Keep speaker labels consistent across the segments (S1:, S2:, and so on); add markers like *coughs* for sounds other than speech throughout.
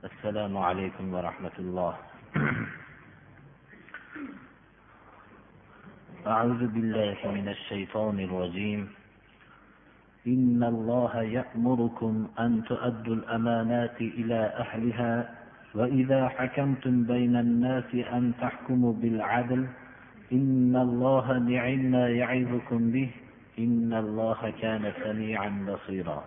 S1: السلام عليكم ورحمة الله. أعوذ بالله من الشيطان الرجيم. إن الله يأمركم أن تؤدوا الأمانات إلى أهلها وإذا حكمتم بين الناس أن تحكموا بالعدل إن الله نعم ما يعظكم به إن الله كان سميعا بصيرا.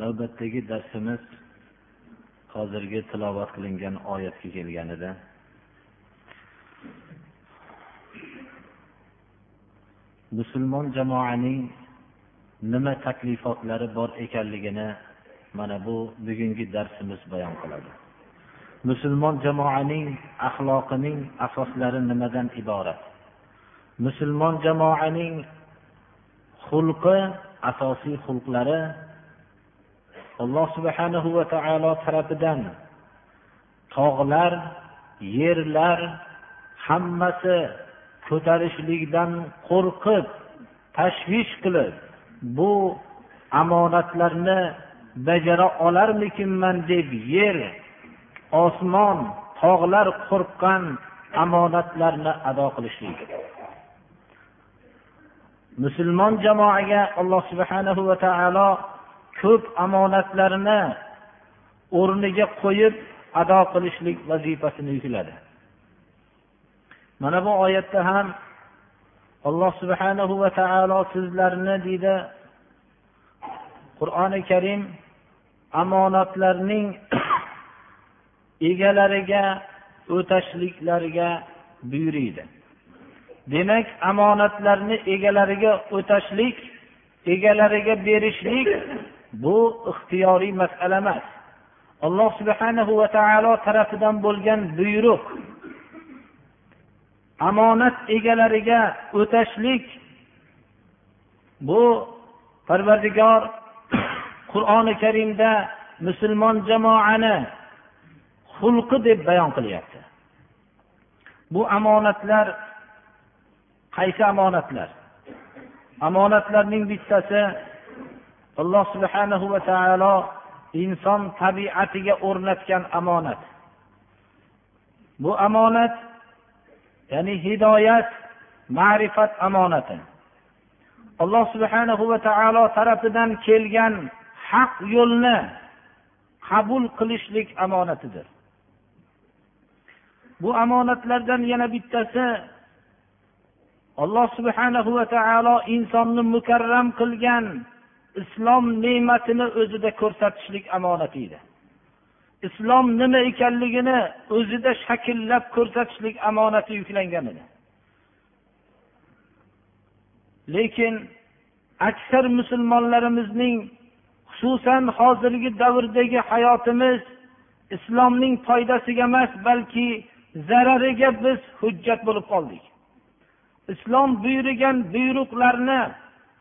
S1: Navbatdagi darsimiz hozirgi tilovat qilingan oyatga kelgan edi musulmon jamoaning nima taklifotlari bor ekanligini mana bu bugungi darsimiz bayon qiladi. Musulmon jamoaning axloqining asoslari nimadan iborat? Musulmon jamoaning xulqi asosiy xulqlari alloh subhanahu va taolo tarafidan tog'lar yerlar hammasi ko'tarishlikdan qo'rqib tashvish qilib bu omonatlarni bajara olarmikinman deb yer osmon tog'lar qo'rqqan omonatlarni ado qilishlik. Musulmon jamoaga alloh subhanahu va taolo ko'p omonatlarni o'rniga qo'yib ado qilishlik vazifasini yukladi. Mana bu oyatda ham alloh subhanahu va taolo sizlarni deydi qur'oni karim omonatlarning *coughs* egalariga o'tashliklariga buyuriydi. Demak omonatlarni egalariga o'tashlik egalariga berishlik bu ixtiyoriy masala emas. Alloh subhanahu va taolo tarafidan bo'lgan buyruq. Omonat egalariga o'tashlik bu parvardigor *coughs* qur'oni karimda musulmon jamoani xulqi deb bayon qilyapti. Bu omonatlar qaysi omonatlar? Omonatlarning bittasi alloh subhanahu va taolo inson tabiatiga o'rnatgan omonat bu omonat ya'ni hidoyat ma'rifat omonati alloh subhanahu va taolo tarafidan kelgan haq yo'lni qabul qilishlik omonatidir bu omonatlardan yana bittasi alloh subhanahu va taolo insonni mukarram qilgan islom ne'matini o'zida ko'rsatishlik amonati edi. Islom nima ekanligini o'zida shakllab ko'rsatishlik amonati yuklangan edi. Lekin aksar musulmonlarimizning xususan hozirgi davrdagi hayotimiz islomning foydasiga emas balki zarariga biz hujjat bo'lib qoldik. Islom buyurgan buyruqlarni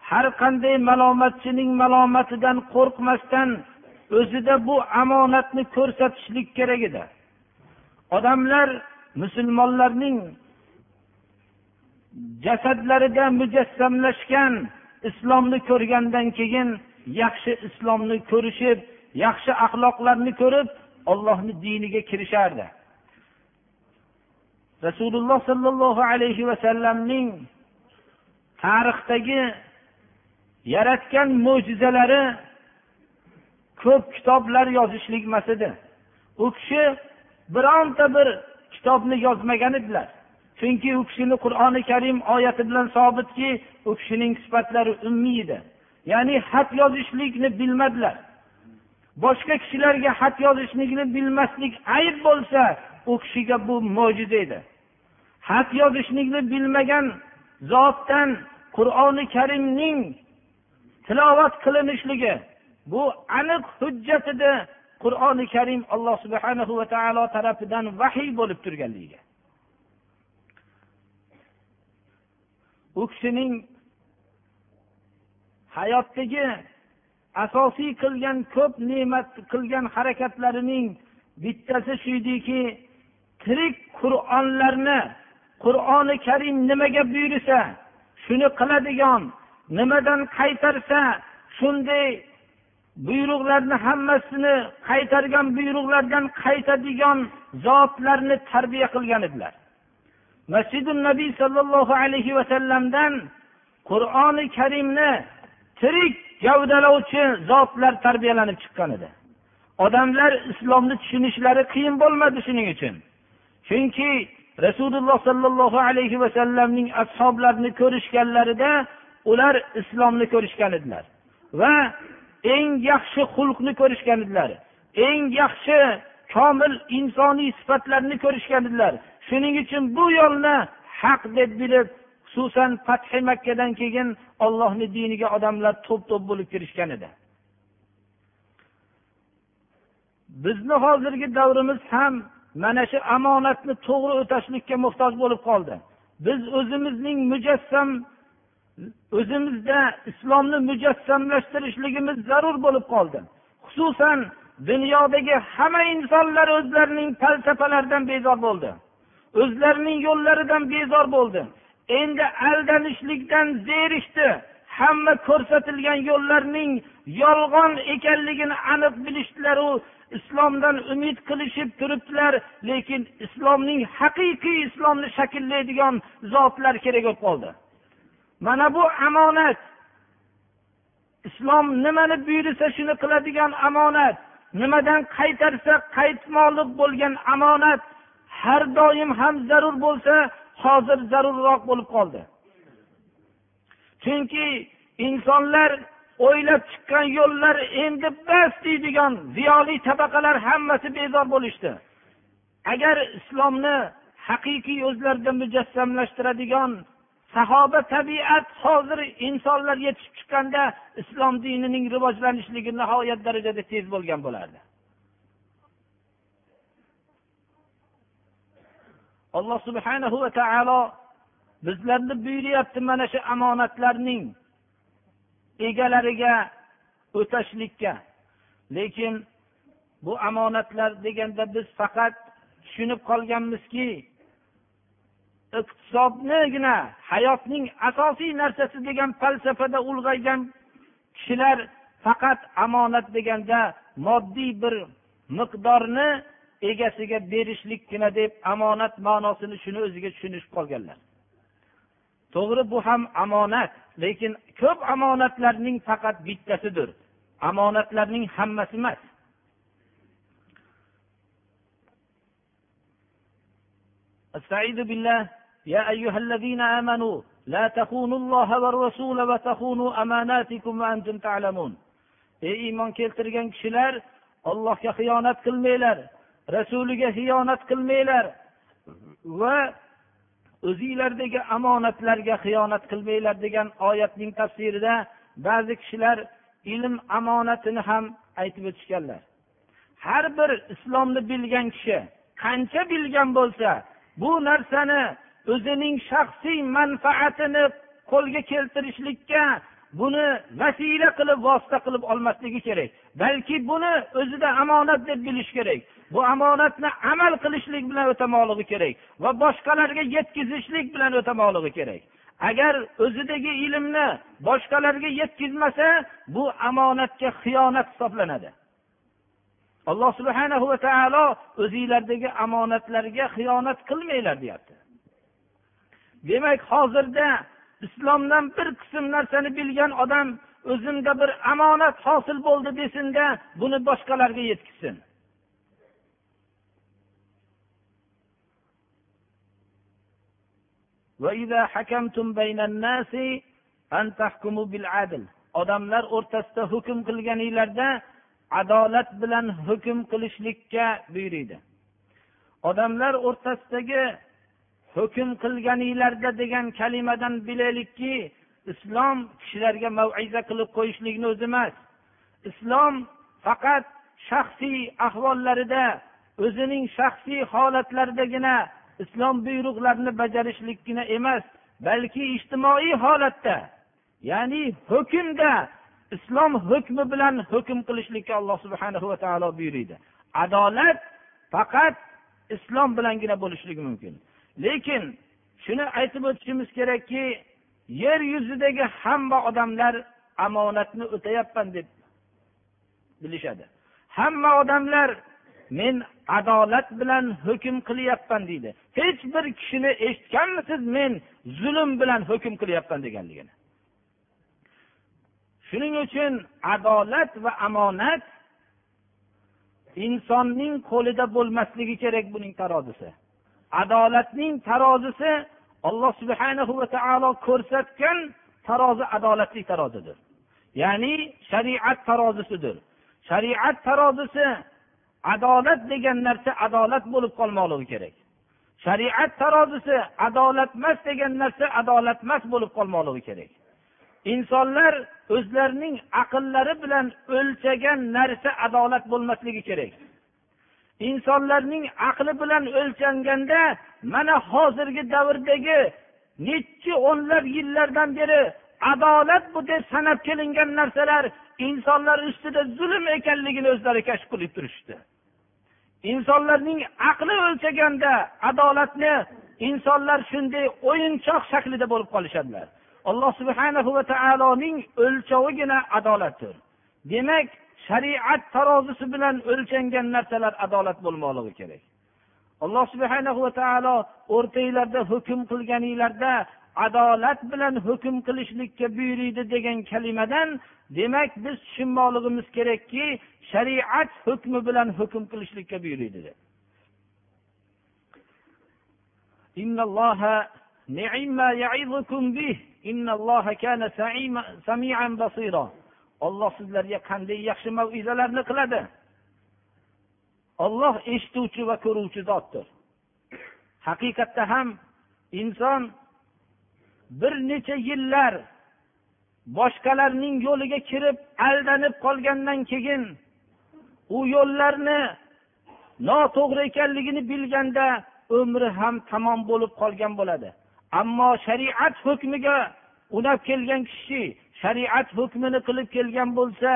S1: har qanday malomatchining malomatidan qo'rqmasdan o'zida bu omonatni ko'rsatishlik kerak edi. Odamlar musulmonlarning jasadlarida mujassamlashgan islomni ko'rgandan keyin yaxshi islomni ko'rishib yaxshi axloqlarni ko'rib ollohni diniga kirishardi. Rasululloh sollallohu alayhi vasallamning tarixdagi yaratgan mo'jizalari ko'p kitoblar yozishlik emas edi. U kishi bironta bir kitobni yozmagan edilar. Chunki u kishini qur'oni karim oyati bilan sobitki u kishining sifatlari ummiy edi. Ya'ni xat yozishlikni bilmadilar.
S2: Boshqa kishilarga xat yozishlikni bilmaslik ayb bo'lsa u kishiga bu mo'jiza edi. Xat yozishlikni bilmagan zotdan qur'oni karimning tilovat qilinishligi bu aniq hujjat edi qur'oni karim alloh subhanahu va taolo tarafidan vahiy bo'lib turganligiga. U kishining hayotdagi asosiy qilgan ko'p ne'mat qilgan harakatlarining bittasi shu ediki tirik qur'onlarni qur'oni karim nimaga buyursa shuni qiladigan nimadan qaytarsa shunday buyruqlarni hammasini qaytargan buyruqlardan qaytadigan zotlarni tarbiya qilgan edilar. Masjidi nabiy sollallohu alayhi vasallamdan qur'oni karimni tirik gavdalovchi zotlar tarbiyalanib chiqqan edi. Odamlar islomni tushunishlari qiyin bo'lmadi shuning uchun. Chunki rasululloh sollallohu alayhi vasallamning ashoblarini ko'rishganlarida ular islomni ko'rishgan edilar. Va eng yaxshi xulqni ko'rishgan edilar. Eng yaxshi komil insoniy sifatlarni ko'rishgan edilar. Shuning uchun bu yo'lni haq deb bilib xususan fathi makkadan keyin ollohni diniga odamlar to'p to'p bo'lib kirishgan edi. Bizni hozirgi davrimiz ham mana shu omonatni to'g'ri o'tashlikka muhtoj bo'lib qoldi. Biz o'zimizning mujassam o'zimizda islomni mujassamlashtirishligimiz zarur bo'lib qoldi. Xususan dunyodagi hamma insonlar o'zlarining falsafalaridan bezor bo'ldi. O'zlarining yo'llaridan bezor bo'ldi. Endi aldanishlikdan zerikdi hamma ko'rsatilgan yo'llarning yolg'on ekanligini aniq bilishdilaru islomdan umid qilishib turibdilar lekin islomning haqiqiy islomni shakllaydigan zotlar kerak bo'lib qoldi. Mana bu omonat islom nimani buyursa shuni qiladigan omonat nimadan qaytarsa qaytmoqlik bo'lgan omonat har doim ham zarur bo'lsa hozir zarurroq bo'lib qoldi. Chunki insonlar o'ylab chiqqan yo'llar endi bas deydigan ziyoli tabaqalar hammasi bezor bo'lishdi. Agar islomni haqiqiy o'zlarida mujassamlashtiradigan sahoba tabiat hozir insonlar yetishib chiqqanda islom dinining rivojlanishligi nihoyat darajada tez bo'lgan bo'lardi. Alloh subhanahu va taolo bizlarni buyuryapti mana shu omonatlarning egalariga o'tashlikka. Lekin bu omonatlar deganda biz faqat tushunib qolganmizki iqtisodnigina hayotning asosiy narsasi degan falsafada ulg'aygan kishilar faqat omonat deganda moddiy bir miqdorni egasiga berishlikgina deb omonat ma'nosini shuni o'ziga tushunishib qolganlar to'g'ri bu ham omonat lekin ko'p omonatlarning faqat bittasidir omonatlarning hammasi emas استعيذ بالله يا أيها الذين آمنوا لا تخونوا الله والرسول وتخونوا أماناتكم وأنتم تعلمون ey iymon keltirgan kishilar ollohga xiyonat qilmanglar rasuliga xiyonat qilmanglar va o'zinglardagi omonatlarga xiyonat qilmanglar degan oyatning tafsirida ba'zi kishilar ilm omonatini ham aytib o'tishganlar har bir islomni bilgan kishi qancha bilgan bo'lsa bu narsani o'zining shaxsiy manfaatini qo'lga keltirishlikka buni vasila qilib vosita qilib olmasligi kerak. Balki buni o'zida omonat deb bilish kerak. Bu omonatni amal qilishlik bilan o'tamoqligi kerak va boshqalarga yetkazishlik bilan o'tamoqligi kerak. Agar o'zidagi ilmni boshqalarga yetkazmasa bu omonatga xiyonat hisoblanadi. Alloh subhana va taolo o'zinglardagi omonatlarga xiyonat qilmanglar deyapti. Demak hozirda islomdan bir qism narsani bilgan odam o'zimda bir omonat hosil bo'ldi desinda buni boshqalarga yetkazsin odamlar o'rtasida hukm qilganinglarda adolat bilan hukm qilishlikka buyuriydi. Odamlar o'rtasidagi hukm qilganinglarda degan kalimadan bilaylikki islom kishilarga maviza qilib qo'yishlikni o'zi emas. Islom faqat shaxsiy ahvollarida o'zining shaxsiy holatlaridagina islom buyruqlarini bajarishlikgina emas balki ijtimoiy holatda ya'ni hukmda islom hukmi bilan hukm qilishlikka alloh subhana va taolo buyuriydi adolat faqat islom bilangina bo'lishligi mumkin. Lekin shuni aytib o'tishimiz kerakki yer yuzidagi hamma odamlar omonatni o'tayapman deb bilishadi. Hamma odamlar men adolat bilan hukm qilyapman deydi. Hech bir kishini eshitganmisiz men zulm bilan hukm qilyapman deganligini? Shuning uchun adolat va omonat insonning qo'lida bo'lmasligi kerak buning tarozisi adolatning tarozisi alloh subhana va taolo ko'rsatgan tarozi adolatli tarozidir. Ya'ni shariat tarozisidir. Shariat tarozisi adolat degan narsa adolat bo'lib qolmoqligi kerak. Shariat tarozisi adolatmas degan narsa adolatmas bo'lib qolmoqligi kerak. Insonlar o'zlarining aqllari bilan o'lchagan narsa adolat bo'lmasligi kerak. Insonlarning aqli bilan o'lchanganda mana hozirgi davrdagi nechi o'nlab yillardan beri adolat bu deb sanab kelingan narsalar insonlar ustida zulm ekanligini o'zlari kashf qilib turishdi. Insonlarning aqli o'lchaganda adolatni insonlar shunday o'yinchoq shaklida bo'lib qolishadilar. Alloh subhana va taoloning o'lchovigina adolatdir demak shariat tarozisi bilan o'lchangan narsalar adolat bo'lmoqligi kerak. Alloh subhana va taolo o'rtanglarda hukm qilganinglarda adolat bilan hukm qilishlikka buyuriydi degan kalimadan demak biz tushunmoqligimiz kerakki shariat hukmi bilan hukm qilishlikka buyuriydi deb. Olloh sizlarga qanday yaxshi mavizalarni qiladi? Olloh eshituvchi va ko'ruvchi zotdir. Haqiqatda ham inson bir necha yillar boshqalarning yo'liga kirib aldanib qolgandan keyin u yo'llarni noto'g'ri ekanligini bilganda umri ham tamom bo'lib qolgan bo'ladi. Ammo shariat hukmiga unab kelgan kishi shariat hukmini qilib kelgan bo'lsa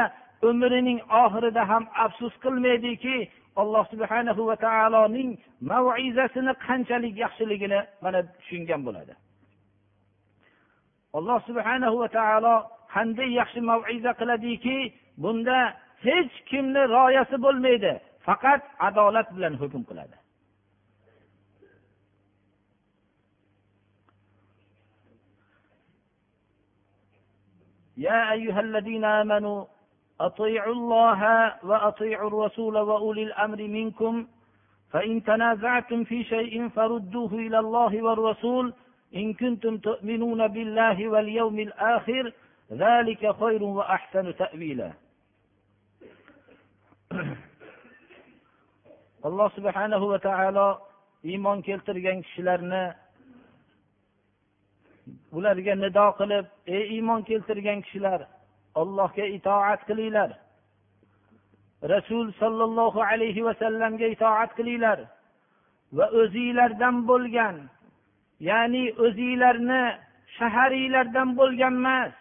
S2: umrining oxirida ham afsus qilmaydiki alloh subhana va taoloning maizasini qanchalik yaxshiligini mana tushungan bo'ladi. Alloh subhana va taolo qanday yaxshi maiza qiladiki bunda hech kimni rioyasi bo'lmaydi faqat adolat bilan hukm qiladi. يا أيها الذين آمنوا أطيعوا الله وأطيعوا الرسول وأولي الأمر منكم. فإن تنازعتم في شيء فردوه إلى الله والرسول. إن كنتم تؤمنون بالله واليوم الآخر ذلك خير وأحسن تأويلا. alloh subhanahu va taolo iymon keltirgan kishilarni ularga nido qilib ey iymon keltirgan kishilar allohga itoat qilinglar. Rasul sollallohu alayhi vasallamga itoat qilinglar va o'zinglardan bo'lgan ya'ni o'zinglarni shaharinglardan bo'lgan emas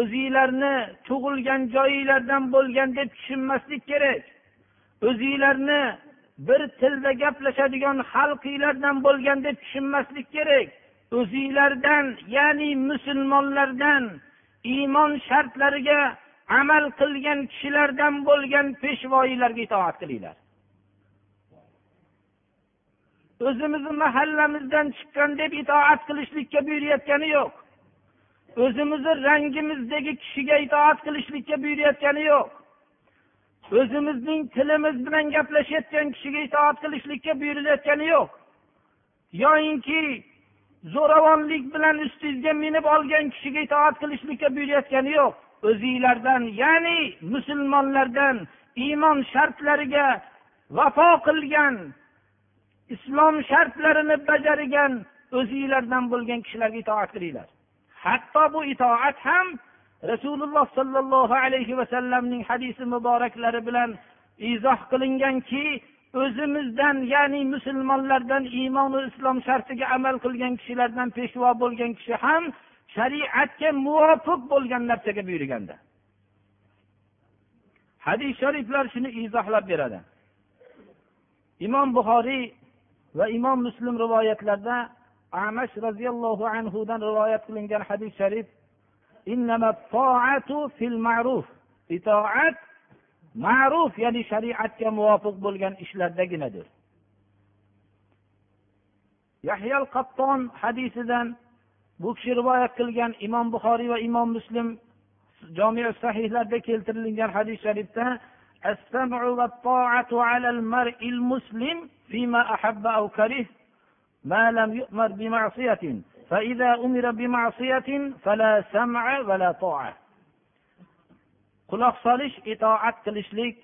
S2: o'zinglarni tug'ilgan joyinglardan bo'lgan deb tushunmaslik kerak. O'zinglarni bir tilda gaplashadigan xalqinglardan bo'lgan deb tushunmaslik kerak. O'zinglardan ya'ni musulmonlardan iymon shartlariga amal qilgan kishilardan bo'lgan peshvoiylarga itoat qilinglar. O'zimizni mahallamizdan chiqqan deb itoat qilishlikka buyurayotgani yo'q. O'zimizni rangimizdagi kishiga itoat qilishlikka buyurayotgani yo'q. O'zimizning tilimiz bilan gaplashayotgan kishiga itoat qilishlikka buyurilayotgani yo'q. Yoyinki zo'ravonlik bilan ustingizga minib olgan kishiga itoat qilishlikka buyurayotgani yo'q. O'zinglardan ya'ni musulmonlardan iymon shartlariga vafo qilgan islom shartlarini bajargan o'zinglardan bo'lgan kishilarga itoat qilinglar. Hatto bu itoat ham rasululloh sollallohu alayhi vasallamning hadisi muboraklari bilan izoh qilinganki o'zimizdan ya'ni musulmonlardan iymonu islom shartiga amal qilgan kishilardan peshvo bo'lgan kishi ham shariatga muvofiq bo'lgan narsaga buyurganda. Hadis shariflar shuni izohlab beradi. Imom buxoriy va imom muslim rivoyatlarida amash roziyallohu anhudan rivoyat qilingan hadis sharif itoat ma'ruf ya'ni shariatga muvofiq bo'lgan ishlardaginadir yahyal qatton hadisidan bu kishi rivoyat qilgan imom buxoriy va imom muslim jomi sahihlarda keltirilgan hadis sharifda ما لم quloq solish itoat qilishlik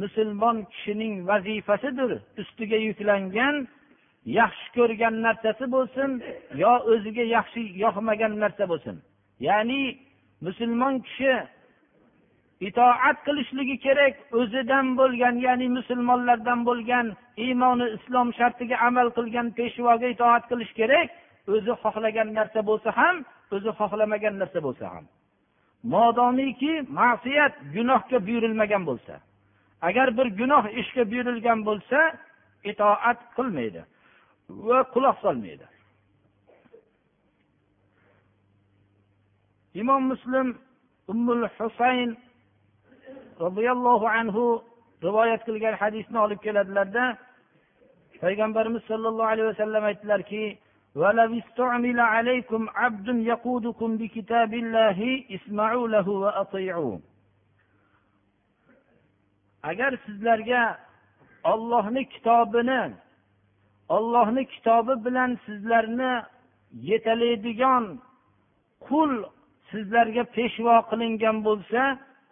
S2: musulmon kishining vazifasidir. Ustiga yuklangan yaxshi ko'rgan narsasi bo'lsin yo o'ziga yaxshi yoqmagan narsa bo'lsin. Ya'ni musulmon kishi itoat qilishligi kerak o'zidan bo'lgan ya'ni musulmonlardan bo'lgan iymoni islom shartiga amal qilgan peshvoga itoat qilish kerak o'zi xohlagan narsa bo'lsa ham o'zi xohlamagan narsa bo'lsa ham. Modomiki ma'siyat gunohga buyurilmagan bo'lsa agar bir gunoh ishga buyurilgan bo'lsa itoat qilmaydi va quloq solmaydi. Imom muslim ummul husayn roziyallohu anhu rivoyat qilgan hadisni olib keladilarda payg'ambarimiz sollallohu alayhi vasallam aytdilarki ولو استعمل عليكم عبد يقودكم بكتاب الله اسمعوا له وأطيعوا agar sizlarga ollohni kitobini ollohni kitobi bilan sizlarni yetalaydigan qul sizlarga peshvo qilingan bo'lsa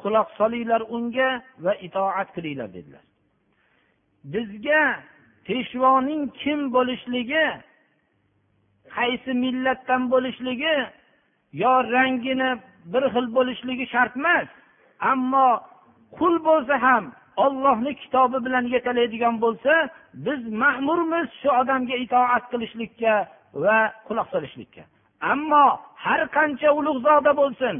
S2: quloq solinglar unga va itoat qilinglar dedilar bizga peshvoning kim bo'lishligi qaysi millatdan bo'lishligi yo rangini bir xil bo'lishligi shart emas. Ammo qul bo'lsa ham ollohni kitobi bilan yetalaydigan bo'lsa biz ma'murmiz shu odamga itoat qilishlikka va quloq solishlikka. Ammo har qancha ulug'zoda bo'lsin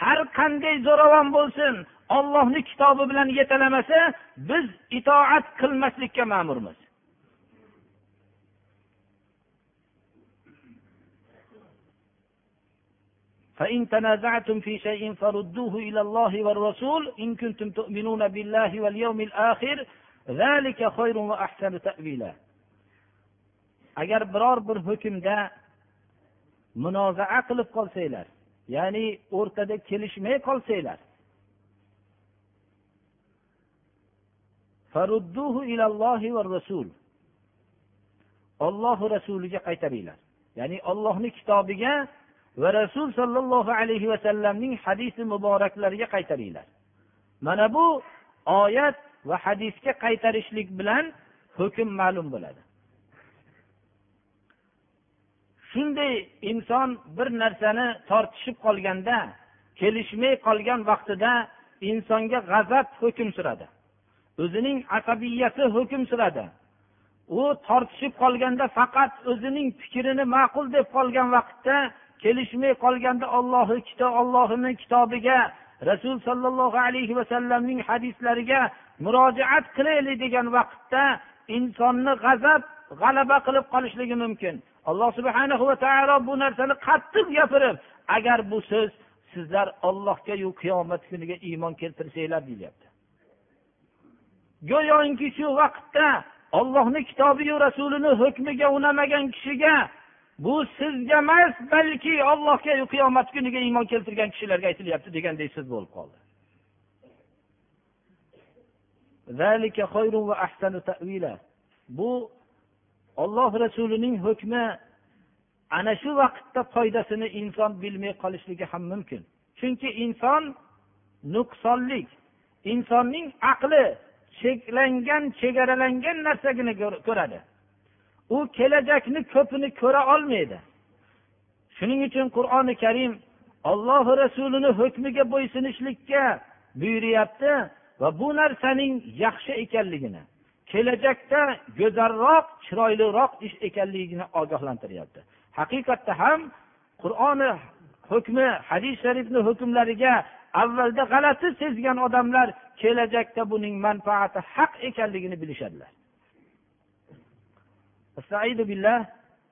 S2: har qanday zo'ravon bo'lsin ollohni kitobi bilan yetalamasa biz itoat qilmaslikka ma'murmiz. فإن تنازعتم في شيء فردوه إلى الله والرسول إن كنتم تؤمنون بالله واليوم الآخر ذلك خير وأحسن تأويلا agar biror bir hukmda munozaa qilib qolsanglar ya'ni o'rtada kelishmay qolsanglar olloh rasuliga qaytaringlar ya'ni ollohni kitobiga va rasul sollallohu alayhi vasallamning hadisi muboraklariga qaytaringlar. Mana bu oyat va hadisga qaytarishlik bilan hukm ma'lum bo'ladi. Shunday inson bir narsani tortishib qolganda kelishmay qolgan vaqtida insonga g'azab hukm suradi. O'zining asabiyati hukm suradi. U tortishib qolganda faqat o'zining fikrini ma'qul deb qolgan vaqtda kelishmay qolganda ollohni kitob ollohini kitobiga rasul sollallohu alayhi vasallamning hadislariga murojaat qilaylik degan vaqtda insonni g'azab g'alaba qilib qolishligi mumkin. Alloh subhana va taolo bu narsani qattiq gapirib agar bu so'z sizlar ollohgayu qiyomat kuniga iymon keltirsanglar deyapti. Go'yoki shu vaqtda ollohni kitobiyu rasulini hukmiga unamagan kishiga bu sizga emas balki allohga qiyomat kuniga iymon keltirgan kishilarga aytilyapti deganday so'z bo'lib qoldi. Bu olloh rasulining hukmi ana shu vaqtda foydasini inson bilmay qolishligi ham mumkin. Chunki inson nuqsonlik insonning aqli cheklangan chegaralangan narsagina ko'radi. U kelajakni ko'pini ko'ra olmaydi. Shuning uchun qur'oni karim ollohi rasulini hukmiga bo'ysunishlikka buyuryapti va bu narsaning yaxshi ekanligini kelajakda go'zalroq chiroyliroq ish ekanligini ogohlantiryapti. Haqiqatda ham qur'oni hukmi hadis sharifni hukmlariga avvalda g'alati sezgan odamlar kelajakda buning manfaati haq ekanligini bilishadilar. استعيذ بالله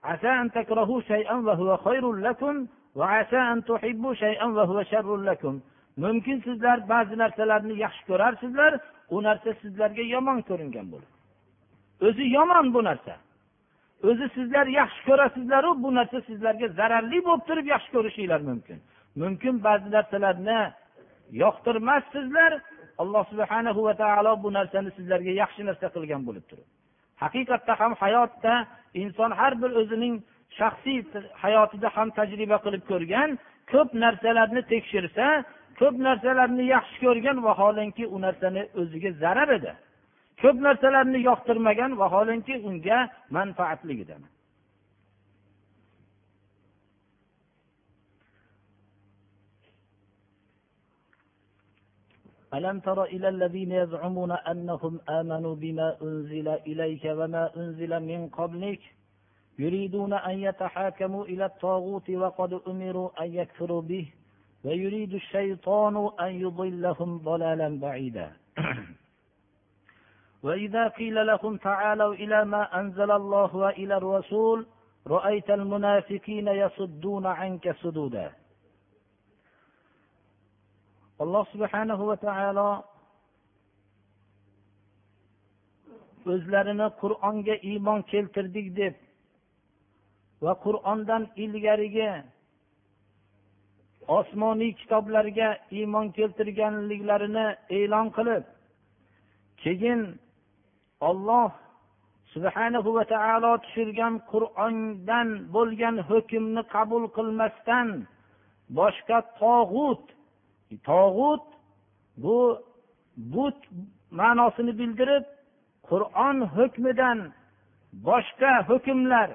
S2: عسى أن تكرهوا شيئا وهو خير لكم وعسى أن تحبوا شيئا وهو شر لكم mumkin sizlar ba'zi narsalarni yaxshi ko'rarsizlar u narsa sizlarga yomon ko'ringan bo'ladi o'zi yomon bu narsa o'zi sizlar yaxshi ko'rasizlaru bu narsa sizlarga zararli bo'lib turib yaxshi ko'rishinglar mumkin mumkin ba'zi narsalarni yoqtirmassizlar alloh subhana va taolo bu narsani sizlarga yaxshi narsa qilgan bo'lib turibdi haqiqatda ham hayotda inson har bir o'zining shaxsiy hayotida ham tajriba qilib ko'rgan ko'p narsalarni tekshirsa ko'p narsalarni yaxshi ko'rgan vaholanki u narsani o'ziga zarar edi. Ko'p narsalarni yoqtirmagan vaholanki unga manfaatligidan. ألم تر إلى الذين يزعمون أنهم آمنوا بما أنزل إليك وما أنزل من قبلك؟ يريدون أن يتحاكموا إلى الطاغوت وقد أمروا أن يكفروا به ويريد الشيطان أن يضلهم ضلالا بعيدا. *clears throat* وإذا قيل لهم تعالوا إلى ما أنزل الله وإلى الرسول رأيت المنافقين يصدون عنك صدودا alloh subhanahu va taolo o'zlarini qur'onga iymon keltirdik deb va qur'ondan ilgarigi osmoniy kitoblarga iymon keltirganliklarini e'lon qilib keyin olloh subhanahu va taolo tushirgan qur'ondan bo'lgan hukmni qabul qilmasdan boshqa tog'ut tog'ut bu but ma'nosini bildirib qur'on hukmidan boshqa hukmlar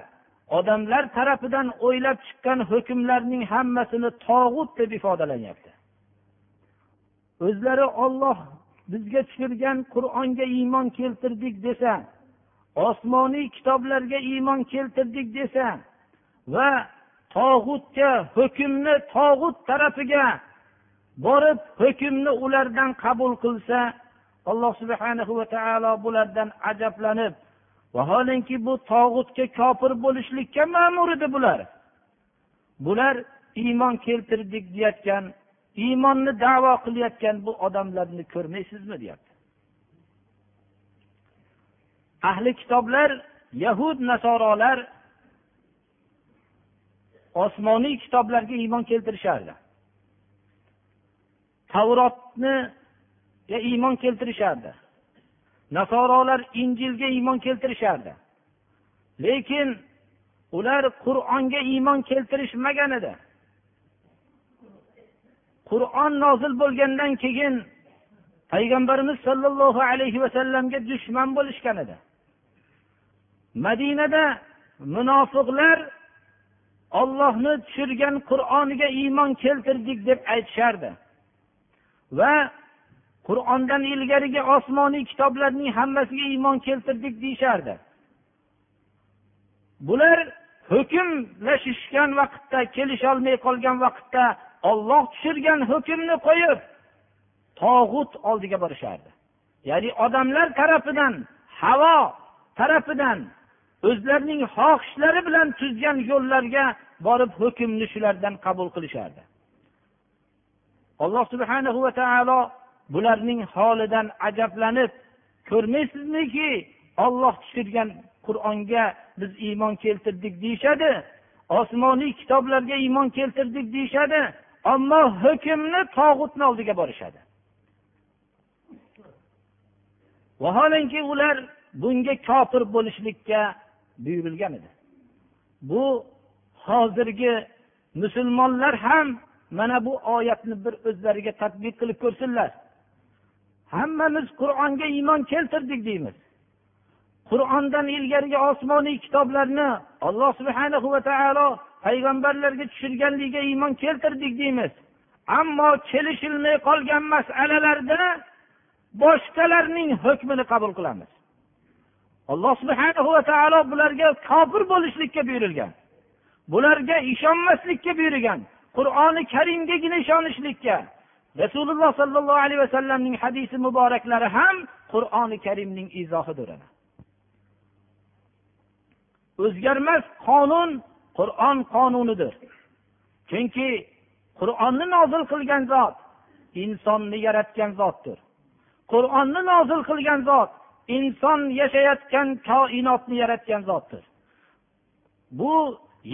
S2: odamlar tarafidan o'ylab chiqqan hukmlarning hammasini tog'ut deb ifodalanyapti. O'zlari olloh bizga tushirgan qur'onga iymon keltirdik desa osmoniy kitoblarga iymon keltirdik desa va tog'utga hukmni tog'ut tarafiga borib hukmni ulardan qabul qilsa alloh subhana va taolo bulardan ajablanib vaholanki bu tog'utga kofir bo'lishlikka ma'mur edi bular. Bular iymon keltirdik deyotgan iymonni davo qilayotgan bu odamlarni ko'rmaysizmi deyapti. Ahli kitoblar yahud nasorolar osmoniy kitoblarga iymon keltirishardi. Tavrotni iymon keltirishardi. Nasorolar injilga iymon keltirishardi. Lekin ular qur'onga iymon keltirishmagan edi. Qur'on nozil bo'lgandan keyin payg'ambarimiz sollallohu alayhi vasallamga dushman bo'lishgan edi. Madinada munofiqlar ollohni tushirgan qur'oniga iymon keltirdik deb aytishardi. Va qur'ondan ilgarigi osmoniy kitoblarning hammasiga iymon keltirdik deyishardi. Bular hukmlashishgan vaqtda kelisholmay qolgan vaqtda olloh tushirgan hukmni qo'yib tog'ut oldiga borishardi. Ya'ni odamlar tarafidan havo tarafidan o'zlarining xohishlari bilan tuzgan yo'llarga borib hukmni shulardan qabul qilishardi. Alloh subhana va taolo bularning holidan ajablanib ko'rmaysizmiki olloh tushirgan qur'onga biz iymon keltirdik deyishadi osmoniy kitoblarga iymon keltirdik deyishadi ammo hukmni tog'utni oldiga borishadi. Vaholanki ular bunga kofir bo'lishlikka buyurilgan edi. Bu hozirgi musulmonlar ham mana bu oyatni bir o'zlariga tadbiq qilib ko'rsinlar. Hammamiz qur'onga iymon keltirdik deymiz. Qur'ondan ilgarigi osmoniy kitoblarni alloh subhana va taolo payg'ambarlarga tushirganligiga iymon keltirdik deymiz. Ammo kelishilmay qolgan masalalarda boshqalarning hukmini qabul qilamiz. Alloh subhana va taolo bularga kofir bo'lishlikka buyurilgan bularga ishonmaslikka buyurgan qur'oni karimgagina ishonishlikka. Rasululloh sollallohu alayhi vasallamning hadisi muboraklari ham qur'oni karimning izohidir o'zgarmas qonun qur'on qonunidir. Chunki qur'onni nozil qilgan zot insonni yaratgan zotdir. Qur'onni nozil qilgan zot inson yashayotgan koinotni yaratgan zotdir. Bu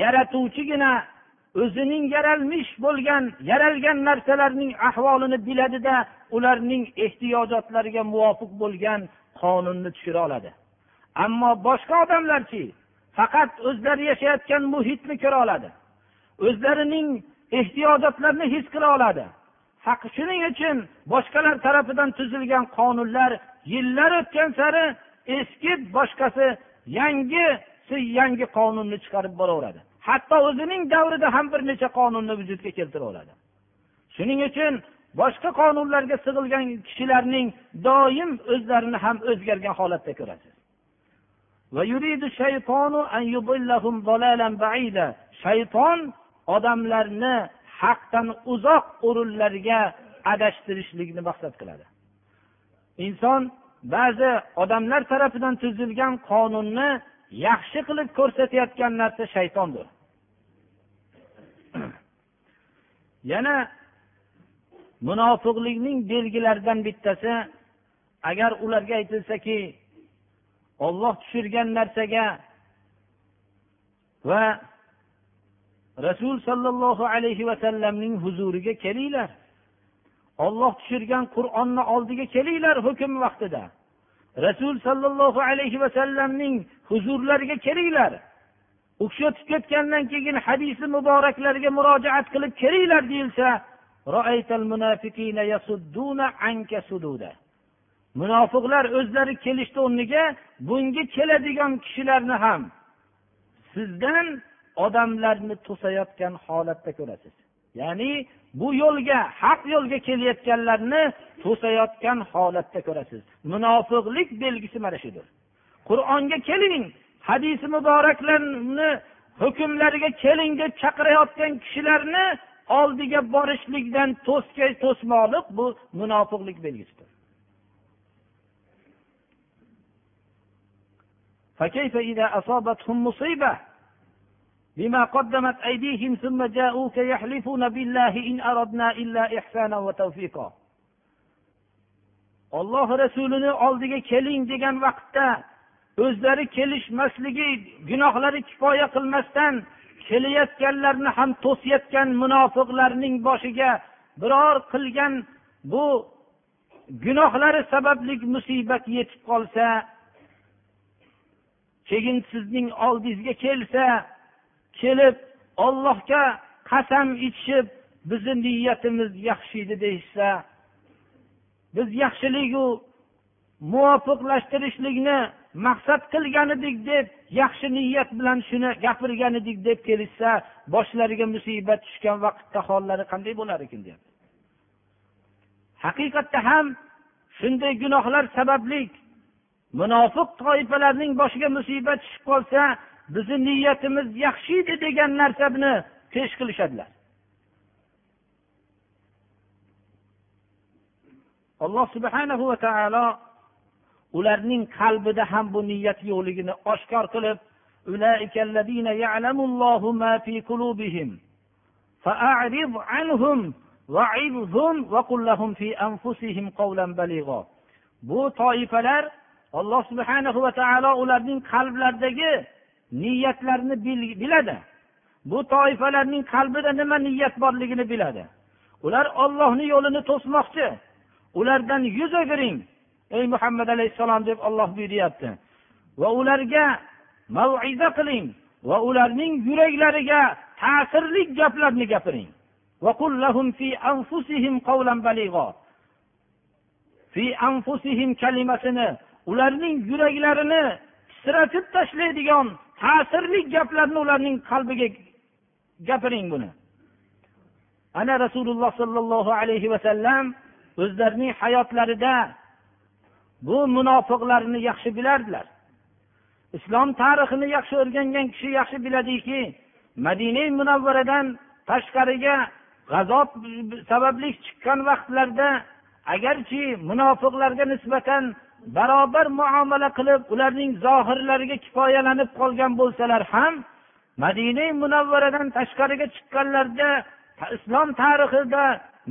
S2: yaratuvchigina o'zining yaralmish bo'lgan yaralgan narsalarning ahvolini biladida ularning ehtiyojotlariga muvofiq bo'lgan qonunni tushira oladi. Ammo boshqa odamlarchi faqat o'zlari yashayotgan muhitni ko'ra oladi o'zlarining ehtiyojotlarini his qila oladi. Shuning uchun boshqalar tarafidan tuzilgan qonunlar yillar o'tgan sari eski boshqasi yangisi yangi qonunni chiqarib boraveradi. Hatto o'zining davrida ham bir necha qonunni vujudga keltiraveradi shuning uchun boshqa qonunlarga sig'ilgan kishilarning doim o'zlarini ham o'zgargan holatda ko'rasiz. Shayton odamlarni haqdan uzoq o'rinlarga adashtirishlikni maqsad qiladi. Inson ba'zi odamlar tarafidan tuzilgan qonunni yaxshi qilib ko'rsatayotgan narsa shaytondir. Yana munofiqlikning belgilaridan bittasi agar ularga aytilsaki olloh tushirgan narsaga va rasul sollallohu alayhi vasallamning huzuriga kelinglar. Olloh tushirgan qur'onni oldiga kelinglar hukm vaqtida. Rasul sollallohu alayhi vasallamning huzurlariga kelinglar. U kishi o'tib ketgandan keyin hadisi muboraklarga murojaat qilib kelinglar deyilsa munofiqlar o'zlari kelishdi o'rniga bunga keladigan kishilarni ham sizdan odamlarni to'sayotgan holatda ko'rasiz. Ya'ni bu yo'lga haq yo'lga kelayotganlarni to'sayotgan holatda ko'rasiz. Munofiqlik belgisi mana shudir. Qur'onga keling hadisi muboraklarni hukmlariga keling deb chaqirayotgan kishilarni oldiga borishlikdan to'sga to'smoqlik bu munofiqlik belgisidir فكيف إذا أصابتهم مصيبة بما قدمت أيديهم ثم جاءوك يحلفون بالله إن أردنا إلا إحسانا وتوفيقا olloh rasulini oldiga keling degan vaqtda o'zlari kelishmasligi gunohlari kifoya qilmasdan kelayotganlarni ham to'sayotgan munofiqlarning boshiga biror qilgan bu gunohlari sababli musibat yetib qolsa keyin sizning oldingizga kelsa kelib ollohga qasam ichishib bizni niyatimiz yaxshi edi deyishsa biz yaxshiligu muvofiqlashtirishlikni maqsad qilgan edik deb yaxshi niyat bilan shuni gapirgan edik deb kelishsa boshlariga musibat tushgan vaqtda hollari qanday bo'lar ekan deyapti. Haqiqatda ham shunday gunohlar sababli munofiq toifalarning boshiga musibat tushib qolsa bizni niyatimiz yaxshi edi degan narsani pesh qilishadilar. Alloh subhanahu va taolo ularning qalbida ham bu niyat yo'qligini oshkor qilib bu toifalar alloh subhanahu va taolo ularning qalblaridagi niyatlarini biladi. Bu toifalarning qalbida nima niyat borligini biladi. Ular ollohni yo'lini to'smoqchi. Ulardan yuz o'giring. ey muhammad alayhissalom deb olloh buyuryapti. Va ularga maviza qiling va ularning yuraklariga ta'sirli gaplarni gapiring. Fi anfusihim kalimasini ularning yuraklarini titratib tashlaydigan ta'sirli gaplarni ularning qalbiga gapiring buni. Ana rasululloh sollallohu alayhi vasallam o'zlarining hayotlarida bu munofiqlarni yaxshi bilardilar. Islom tarixini yaxshi o'rgangan kishi yaxshi biladiki madina munavvaradan tashqariga g'azob sababli chiqqan vaqtlarda agarchi munofiqlarga nisbatan barobar muomala qilib ularning zohirlariga kifoyalanib qolgan bo'lsalar ham madina munavvaradan tashqariga chiqqanlarida islom tarixida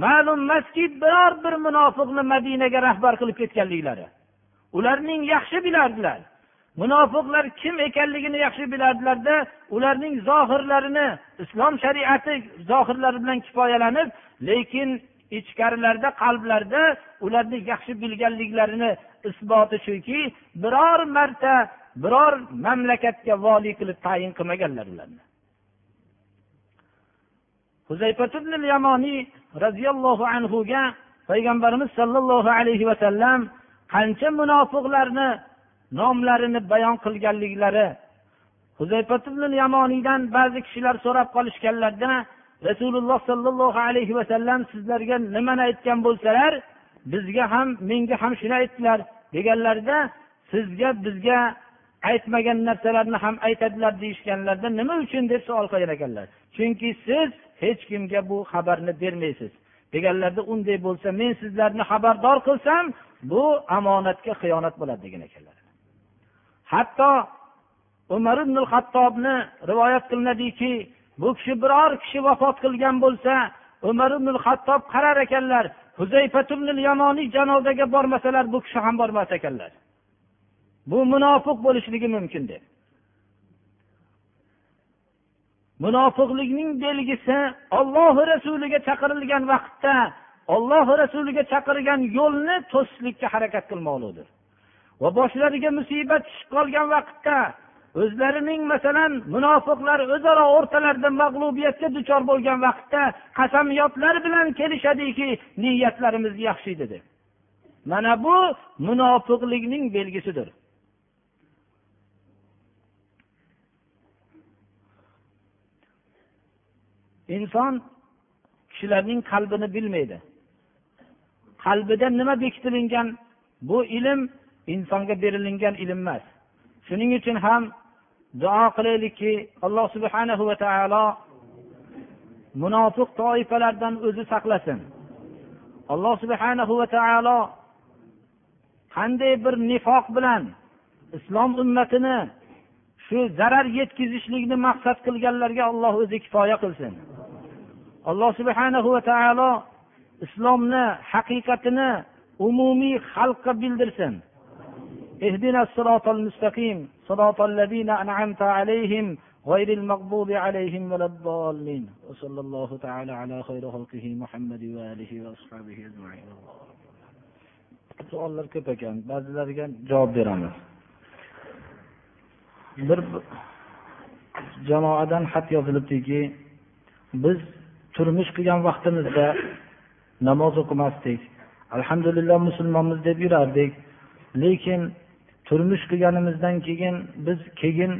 S2: ma'lum emaski biror bir munofiqni madinaga rahbar qilib ketganliklari. Ularning yaxshi bilardilar. Munofiqlar kim ekanligini yaxshi bilardilarda ularning zohirlarini islom shariati zohirlari bilan kifoyalanib lekin ichkarilarida qalblarida ularni yaxshi bilganliklarini isboti shuki biror marta biror mamlakatga voliy qilib tayin qilmaganlar ularni. Yamoniy roziyallohu anhuga payg'ambarimiz sollallohu alayhi vasallam qancha munofiqlarni nomlarini bayon qilganliklari. Yamoniydan ba'zi kishilar so'rab qolishganlarida rasululloh sollallohu alayhi vasallam sizlarga nimani aytgan bo'lsalar bizga ham menga ham shuni aytdilar deganlarida sizga bizga aytmagan narsalarni ham aytadilar deyishganlarida nima uchun deb savol qilgan ekanlar. Chunki siz hech kimga bu xabarni bermaysiz. Deganlarida unday bo'lsa men sizlarni xabardor qilsam bu omonatga xiyonat bo'ladi degan ekanlar. Hatto umar ibn hattobni rivoyat qilinadiki bu kishi biror kishi vafot qilgan bo'lsa umar ibn hattob qarar ekanlar yamoniy janozaga bormasalar bu kishi ham bormas ekanlar. Bu munofiq bo'lishligi mumkin deb munofiqlikning belgisi ollohi rasuliga chaqirilgan vaqtda olloh rasuliga chaqirgan yo'lni to'sishlikka harakat qilmoqlikdir va boshlariga musibat tushib qolgan vaqtda o'zlarining masalan munofiqlar o'zaro o'rtalarida mag'lubiyatga duchor bo'lgan vaqtda qasamyodlar bilan kelishadiki niyatlarimiz yaxshi edi deb mana bu munofiqlikning belgisidir. Inson kishilarning qalbini bilmaydi. Qalbida nima bekitilingan? Bu ilm insonga berilingan ilm emas. Shuning uchun ham duo qilaylikki alloh subhanahu va taolo munofiq toifalardan o'zi saqlasin. Alloh subhanahu va taolo qanday bir nifoq bilan islom ummatini shu zarar yetkazishlikni maqsad qilganlarga alloh o'zi kifoya qilsin. Alloh subhanahu va taolo islomni haqiqatini umumiy xalqqa bildirsin اهدنا الصراط المستقيم صراط الذين أنعمت عليهم غير المغضوب عليهم ولا الضالين وصلى الله تعالى على خير خلقه محمد وآله وأصحابه أجمعين savollar ko'p ekan ba'zilariga javob beramiz bir jamoadan xat yozilibdiki biz turmush qilgan vaqtimizda namoz o'qimasdik. Alhamdulillah musulmonmiz deb yurardik. Lekin turmush qilganimizdan keyin biz keyin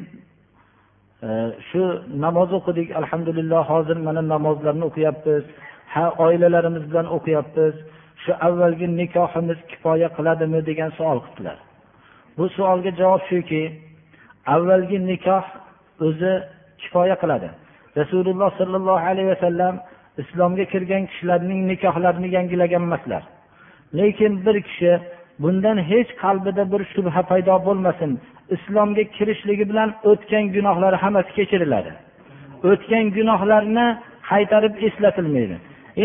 S2: e, shu namoz o'qidik. Alhamdulillah hozir mana namozlarni o'qiyapmiz. Ha oilalarimiz bilan o'qiyapmiz. Shu avvalgi nikohimiz kifoya qiladimi degan savol qildilar. Bu savolga javob shuki avvalgi nikoh o'zi kifoya qiladi. Rasululloh sollallohu alayhi vasallam islomga kirgan kishilarning nikohlarini yangilagan emaslar. Lekin bir kishi bundan hech qalbida bir shubha paydo bo'lmasin islomga kirishligi bilan o'tgan gunohlari hammasi kechiriladi. O'tgan gunohlarni qaytarib eslatilmaydi.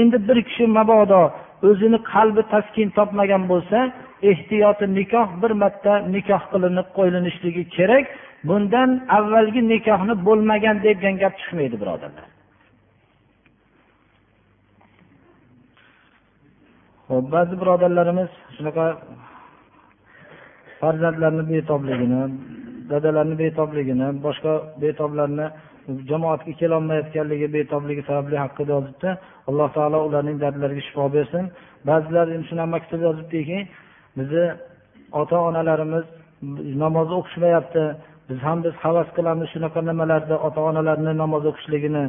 S2: Endi bir kishi mabodo o'zini qalbi taskin topmagan bo'lsa ehtiyoti nikoh bir marta nikoh qilinib qo'yilishligi kerak. Bundan avvalgi nikohni bo'lmagan degan gap chiqmaydi birodarlar. Ho'p ba'zi birodarlarimiz shunaqa farzandlarni betobligini dadalarni betobligini boshqa betoblarni jamoatga kelolmayotganligi betobligi sababli haqida yozibdi. Alloh taolo ularning dardlariga shifo bersin. Ba'zilar shunaqa maktub yozibdiki bizni ota onalarimiz namoz o'qishmayapti. Biz ham biz havas qilamiz shunaqa nimalarda ota onalarni namoz o'qishligini.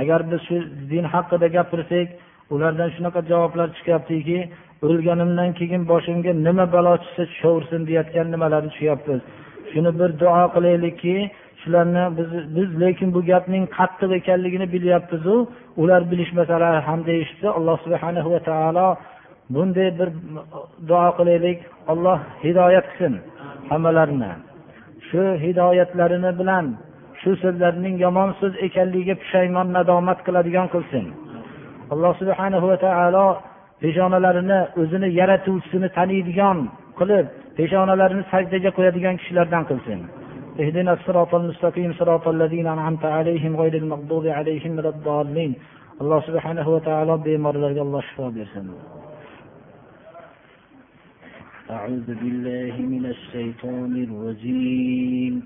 S2: Agar biz shu din haqida gapirsak ulardan shunaqa javoblar chiqyaptiki o'lganimdan keyin boshimga nima balo tushsa tushaversin deyotgan nimalarni tushyapmiz. Shuni bir duo qilaylikki shularni biz biz lekin bu gapning qattiq ekanligini bilyapmizu. Ular bilishmasalar ham deyishdi alloh subhana va taolo bunday bir duo qilaylik. Alloh hidoyat qilsin hammalarini shu hidoyatlarini bilan shu so'zlarning yomon so'z ekanligiga pushaymon nadomat qiladigan qilsin alloh subhana va taolo peshonalarini o'zini yaratuvchisini taniydigan qilib peshonalarini sajdaga qo'yadigan kishilardan qilsin اهدنا الصراط المستقيم صراط الذين أنعمت عليهم غير المغضوب عليهم ولا الضالين alloh subhanahu va taolo bemorlarga alloh shifo bersin
S1: أعوذ بالله من الشيطان الرجيم.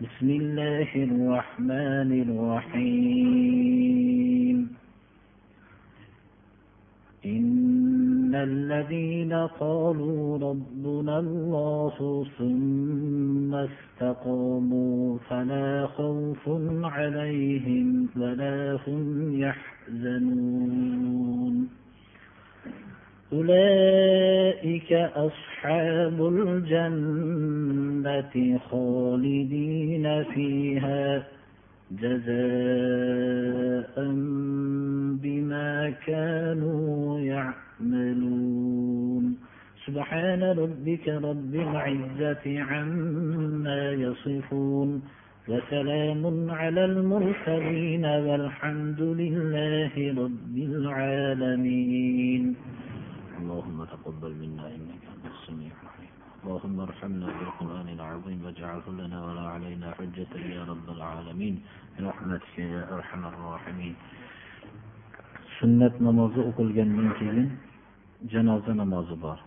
S1: بسم الله الرحمن الرحيم. إن الذين قالوا ربنا الله ثم استقاموا فلا خوف عليهم ولا هم يحزنون. أولئك أصحاب الجنة خالدين فيها جزاء بما كانوا يعملون. سبحان ربك رب العزة عما يصفون. وسلام على المرسلين والحمد لله رب العالمين. اللهم تقبل منا إنك أنت السميع العليم. اللهم ارحمنا بالقرآن العظيم واجعله لنا ولا علينا حجة يا رب العالمين. برحمتك يا أرحم الراحمين.
S2: sunnat namozi o'qilgandan keyin janoza namozi bor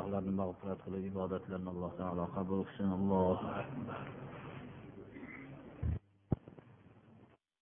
S1: gunohlarni mag'firat qilib ibodatlarni alloh taolo qabul qilsin. Allohu akbar.